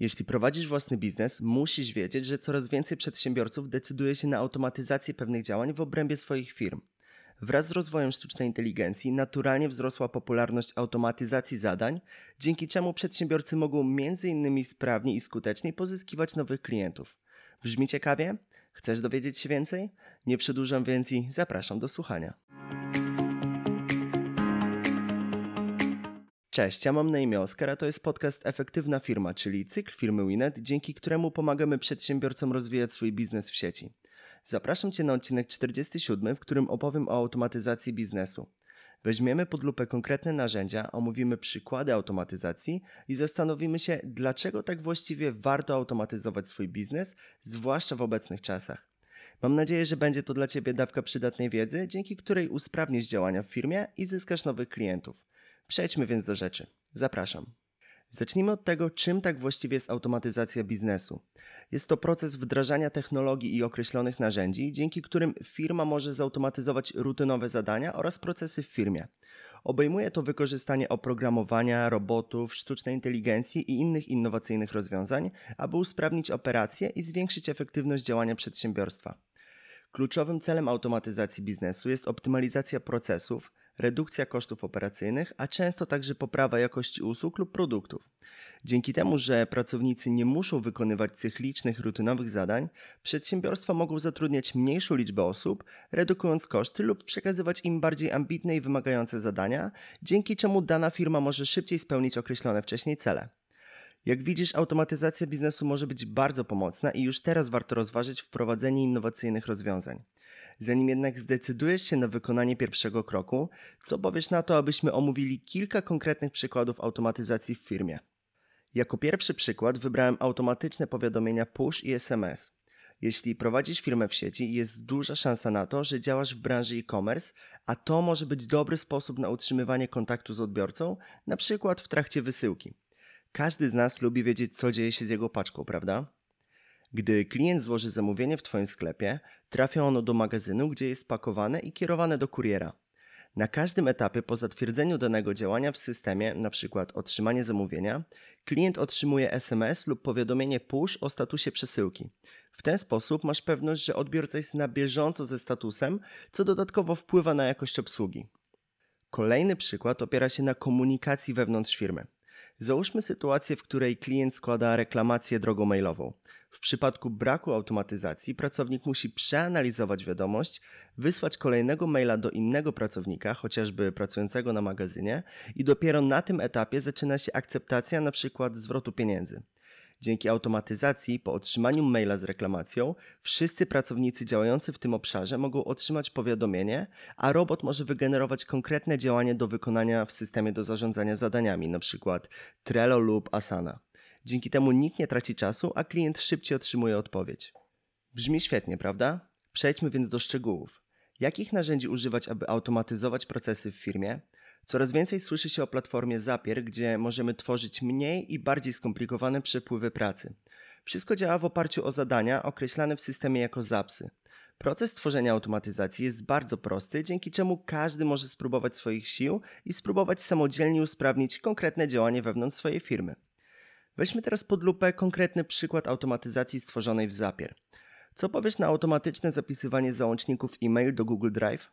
Jeśli prowadzisz własny biznes, musisz wiedzieć, że coraz więcej przedsiębiorców decyduje się na automatyzację pewnych działań w obrębie swoich firm. Wraz z rozwojem sztucznej inteligencji naturalnie wzrosła popularność automatyzacji zadań, dzięki czemu przedsiębiorcy mogą m.in. sprawniej i skuteczniej pozyskiwać nowych klientów. Brzmi ciekawie? Chcesz dowiedzieć się więcej? Nie przedłużam więc i zapraszam do słuchania. Cześć, ja mam na imię Oskar, a to jest podcast Efektywna Firma, czyli cykl firmy Winet, dzięki któremu pomagamy przedsiębiorcom rozwijać swój biznes w sieci. Zapraszam Cię na odcinek 47, w którym opowiem o automatyzacji biznesu. Weźmiemy pod lupę konkretne narzędzia, omówimy przykłady automatyzacji i zastanowimy się, dlaczego tak właściwie warto automatyzować swój biznes, zwłaszcza w obecnych czasach. Mam nadzieję, że będzie to dla Ciebie dawka przydatnej wiedzy, dzięki której usprawnisz działania w firmie i zyskasz nowych klientów. Przejdźmy więc do rzeczy. Zapraszam. Zacznijmy od tego, czym tak właściwie jest automatyzacja biznesu. Jest to proces wdrażania technologii i określonych narzędzi, dzięki którym firma może zautomatyzować rutynowe zadania oraz procesy w firmie. Obejmuje to wykorzystanie oprogramowania, robotów, sztucznej inteligencji i innych innowacyjnych rozwiązań, aby usprawnić operacje i zwiększyć efektywność działania przedsiębiorstwa. Kluczowym celem automatyzacji biznesu jest optymalizacja procesów, redukcja kosztów operacyjnych, a często także poprawa jakości usług lub produktów. Dzięki temu, że pracownicy nie muszą wykonywać cyklicznych, rutynowych zadań, przedsiębiorstwa mogą zatrudniać mniejszą liczbę osób, redukując koszty lub przekazywać im bardziej ambitne i wymagające zadania, dzięki czemu dana firma może szybciej spełnić określone wcześniej cele. Jak widzisz, automatyzacja biznesu może być bardzo pomocna i już teraz warto rozważyć wprowadzenie innowacyjnych rozwiązań. Zanim jednak zdecydujesz się na wykonanie pierwszego kroku, co powiesz na to, abyśmy omówili kilka konkretnych przykładów automatyzacji w firmie? Jako pierwszy przykład wybrałem automatyczne powiadomienia push i SMS. Jeśli prowadzisz firmę w sieci, jest duża szansa na to, że działasz w branży e-commerce, a to może być dobry sposób na utrzymywanie kontaktu z odbiorcą, na przykład w trakcie wysyłki. Każdy z nas lubi wiedzieć, co dzieje się z jego paczką, prawda? Gdy klient złoży zamówienie w Twoim sklepie, trafia ono do magazynu, gdzie jest pakowane i kierowane do kuriera. Na każdym etapie po zatwierdzeniu danego działania w systemie, np. otrzymanie zamówienia, klient otrzymuje SMS lub powiadomienie push o statusie przesyłki. W ten sposób masz pewność, że odbiorca jest na bieżąco ze statusem, co dodatkowo wpływa na jakość obsługi. Kolejny przykład opiera się na komunikacji wewnątrz firmy. Załóżmy sytuację, w której klient składa reklamację drogą mailową. W przypadku braku automatyzacji pracownik musi przeanalizować wiadomość, wysłać kolejnego maila do innego pracownika, chociażby pracującego na magazynie, i dopiero na tym etapie zaczyna się akceptacja np. zwrotu pieniędzy. Dzięki automatyzacji, po otrzymaniu maila z reklamacją, wszyscy pracownicy działający w tym obszarze mogą otrzymać powiadomienie, a robot może wygenerować konkretne działanie do wykonania w systemie do zarządzania zadaniami, np. Trello lub Asana. Dzięki temu nikt nie traci czasu, a klient szybciej otrzymuje odpowiedź. Brzmi świetnie, prawda? Przejdźmy więc do szczegółów. Jakich narzędzi używać, aby automatyzować procesy w firmie? Coraz więcej słyszy się o platformie Zapier, gdzie możemy tworzyć mniej i bardziej skomplikowane przepływy pracy. Wszystko działa w oparciu o zadania określane w systemie jako zapsy. Proces tworzenia automatyzacji jest bardzo prosty, dzięki czemu każdy może spróbować swoich sił i spróbować samodzielnie usprawnić konkretne działanie wewnątrz swojej firmy. Weźmy teraz pod lupę konkretny przykład automatyzacji stworzonej w Zapier. Co powiesz na automatyczne zapisywanie załączników e-mail do Google Drive?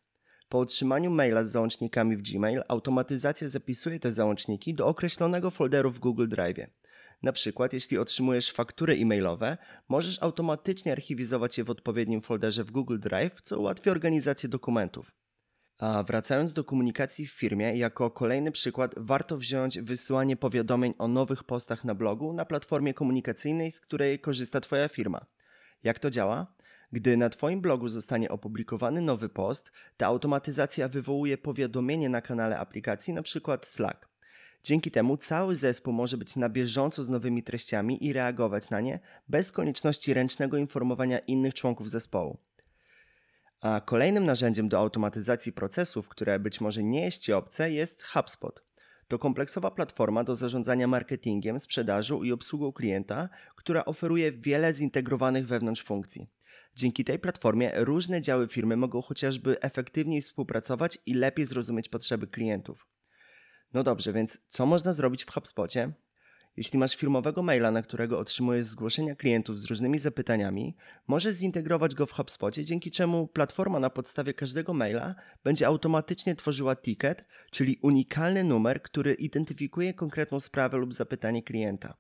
Po otrzymaniu maila z załącznikami w Gmail, automatyzacja zapisuje te załączniki do określonego folderu w Google Drive. Na przykład, jeśli otrzymujesz faktury e-mailowe, możesz automatycznie archiwizować je w odpowiednim folderze w Google Drive, co ułatwi organizację dokumentów. A wracając do komunikacji w firmie, jako kolejny przykład warto wziąć wysyłanie powiadomień o nowych postach na blogu na platformie komunikacyjnej, z której korzysta Twoja firma. Jak to działa? Gdy na Twoim blogu zostanie opublikowany nowy post, ta automatyzacja wywołuje powiadomienie na kanale aplikacji, np. Slack. Dzięki temu cały zespół może być na bieżąco z nowymi treściami i reagować na nie bez konieczności ręcznego informowania innych członków zespołu. A kolejnym narzędziem do automatyzacji procesów, które być może nie jest Ci obce, jest HubSpot. To kompleksowa platforma do zarządzania marketingiem, sprzedażą i obsługą klienta, która oferuje wiele zintegrowanych wewnątrz funkcji. Dzięki tej platformie różne działy firmy mogą chociażby efektywniej współpracować i lepiej zrozumieć potrzeby klientów. No dobrze, więc co można zrobić w HubSpocie? Jeśli masz firmowego maila, na którego otrzymujesz zgłoszenia klientów z różnymi zapytaniami, możesz zintegrować go w HubSpocie, dzięki czemu platforma na podstawie każdego maila będzie automatycznie tworzyła ticket, czyli unikalny numer, który identyfikuje konkretną sprawę lub zapytanie klienta.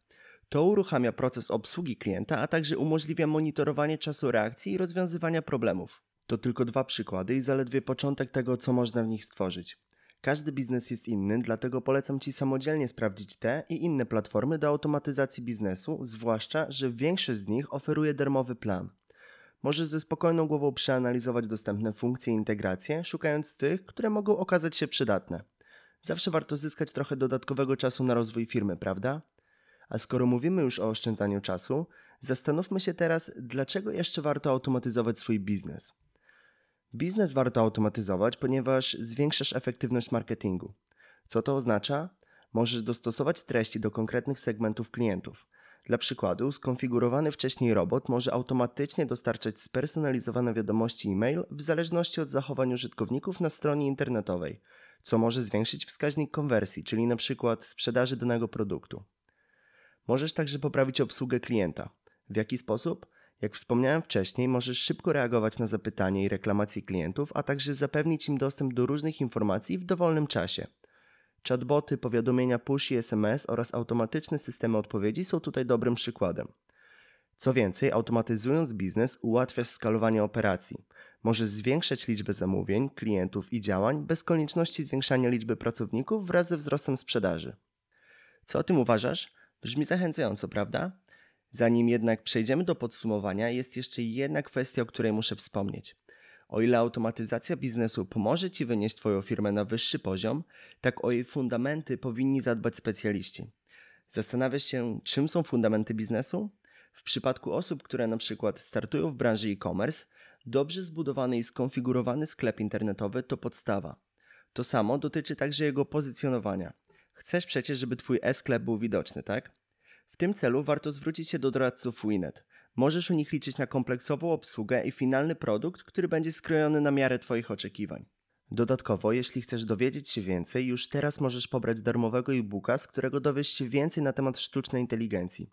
To uruchamia proces obsługi klienta, a także umożliwia monitorowanie czasu reakcji i rozwiązywania problemów. To tylko dwa przykłady i zaledwie początek tego, co można w nich stworzyć. Każdy biznes jest inny, dlatego polecam Ci samodzielnie sprawdzić te i inne platformy do automatyzacji biznesu, zwłaszcza, że większość z nich oferuje darmowy plan. Możesz ze spokojną głową przeanalizować dostępne funkcje i integracje, szukając tych, które mogą okazać się przydatne. Zawsze warto zyskać trochę dodatkowego czasu na rozwój firmy, prawda? A skoro mówimy już o oszczędzaniu czasu, zastanówmy się teraz, dlaczego jeszcze warto automatyzować swój biznes. Biznes warto automatyzować, ponieważ zwiększasz efektywność marketingu. Co to oznacza? Możesz dostosować treści do konkretnych segmentów klientów. Dla przykładu, skonfigurowany wcześniej robot może automatycznie dostarczać spersonalizowane wiadomości e-mail w zależności od zachowań użytkowników na stronie internetowej, co może zwiększyć wskaźnik konwersji, czyli np. sprzedaży danego produktu. Możesz także poprawić obsługę klienta. W jaki sposób? Jak wspomniałem wcześniej, możesz szybko reagować na zapytania i reklamacje klientów, a także zapewnić im dostęp do różnych informacji w dowolnym czasie. Chatboty, powiadomienia push i SMS oraz automatyczne systemy odpowiedzi są tutaj dobrym przykładem. Co więcej, automatyzując biznes, ułatwiasz skalowanie operacji. Możesz zwiększać liczbę zamówień, klientów i działań bez konieczności zwiększania liczby pracowników wraz ze wzrostem sprzedaży. Co o tym uważasz? Brzmi zachęcająco, prawda? Zanim jednak przejdziemy do podsumowania, jest jeszcze jedna kwestia, o której muszę wspomnieć. O ile automatyzacja biznesu pomoże Ci wynieść Twoją firmę na wyższy poziom, tak o jej fundamenty powinni zadbać specjaliści. Zastanawiasz się, czym są fundamenty biznesu? W przypadku osób, które na przykład startują w branży e-commerce, dobrze zbudowany i skonfigurowany sklep internetowy to podstawa. To samo dotyczy także jego pozycjonowania. Chcesz przecież, żeby Twój e-sklep był widoczny, tak? W tym celu warto zwrócić się do doradców Winet. Możesz u nich liczyć na kompleksową obsługę i finalny produkt, który będzie skrojony na miarę Twoich oczekiwań. Dodatkowo, jeśli chcesz dowiedzieć się więcej, już teraz możesz pobrać darmowego e-booka, z którego dowiesz się więcej na temat sztucznej inteligencji.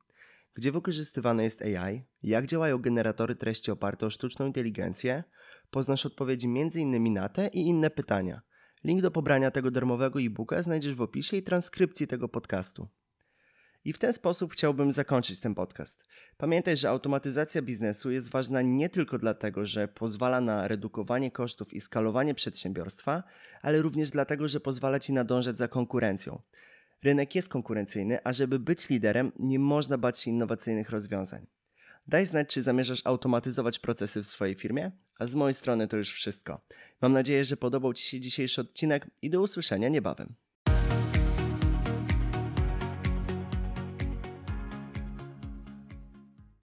Gdzie wykorzystywane jest AI, jak działają generatory treści oparte o sztuczną inteligencję, poznasz odpowiedzi m.in. na te i inne pytania. Link do pobrania tego darmowego e-booka znajdziesz w opisie i transkrypcji tego podcastu. I w ten sposób chciałbym zakończyć ten podcast. Pamiętaj, że automatyzacja biznesu jest ważna nie tylko dlatego, że pozwala na redukowanie kosztów i skalowanie przedsiębiorstwa, ale również dlatego, że pozwala ci nadążać za konkurencją. Rynek jest konkurencyjny, a żeby być liderem, nie można bać się innowacyjnych rozwiązań. Daj znać, czy zamierzasz automatyzować procesy w swojej firmie, a z mojej strony to już wszystko. Mam nadzieję, że podobał Ci się dzisiejszy odcinek i do usłyszenia niebawem.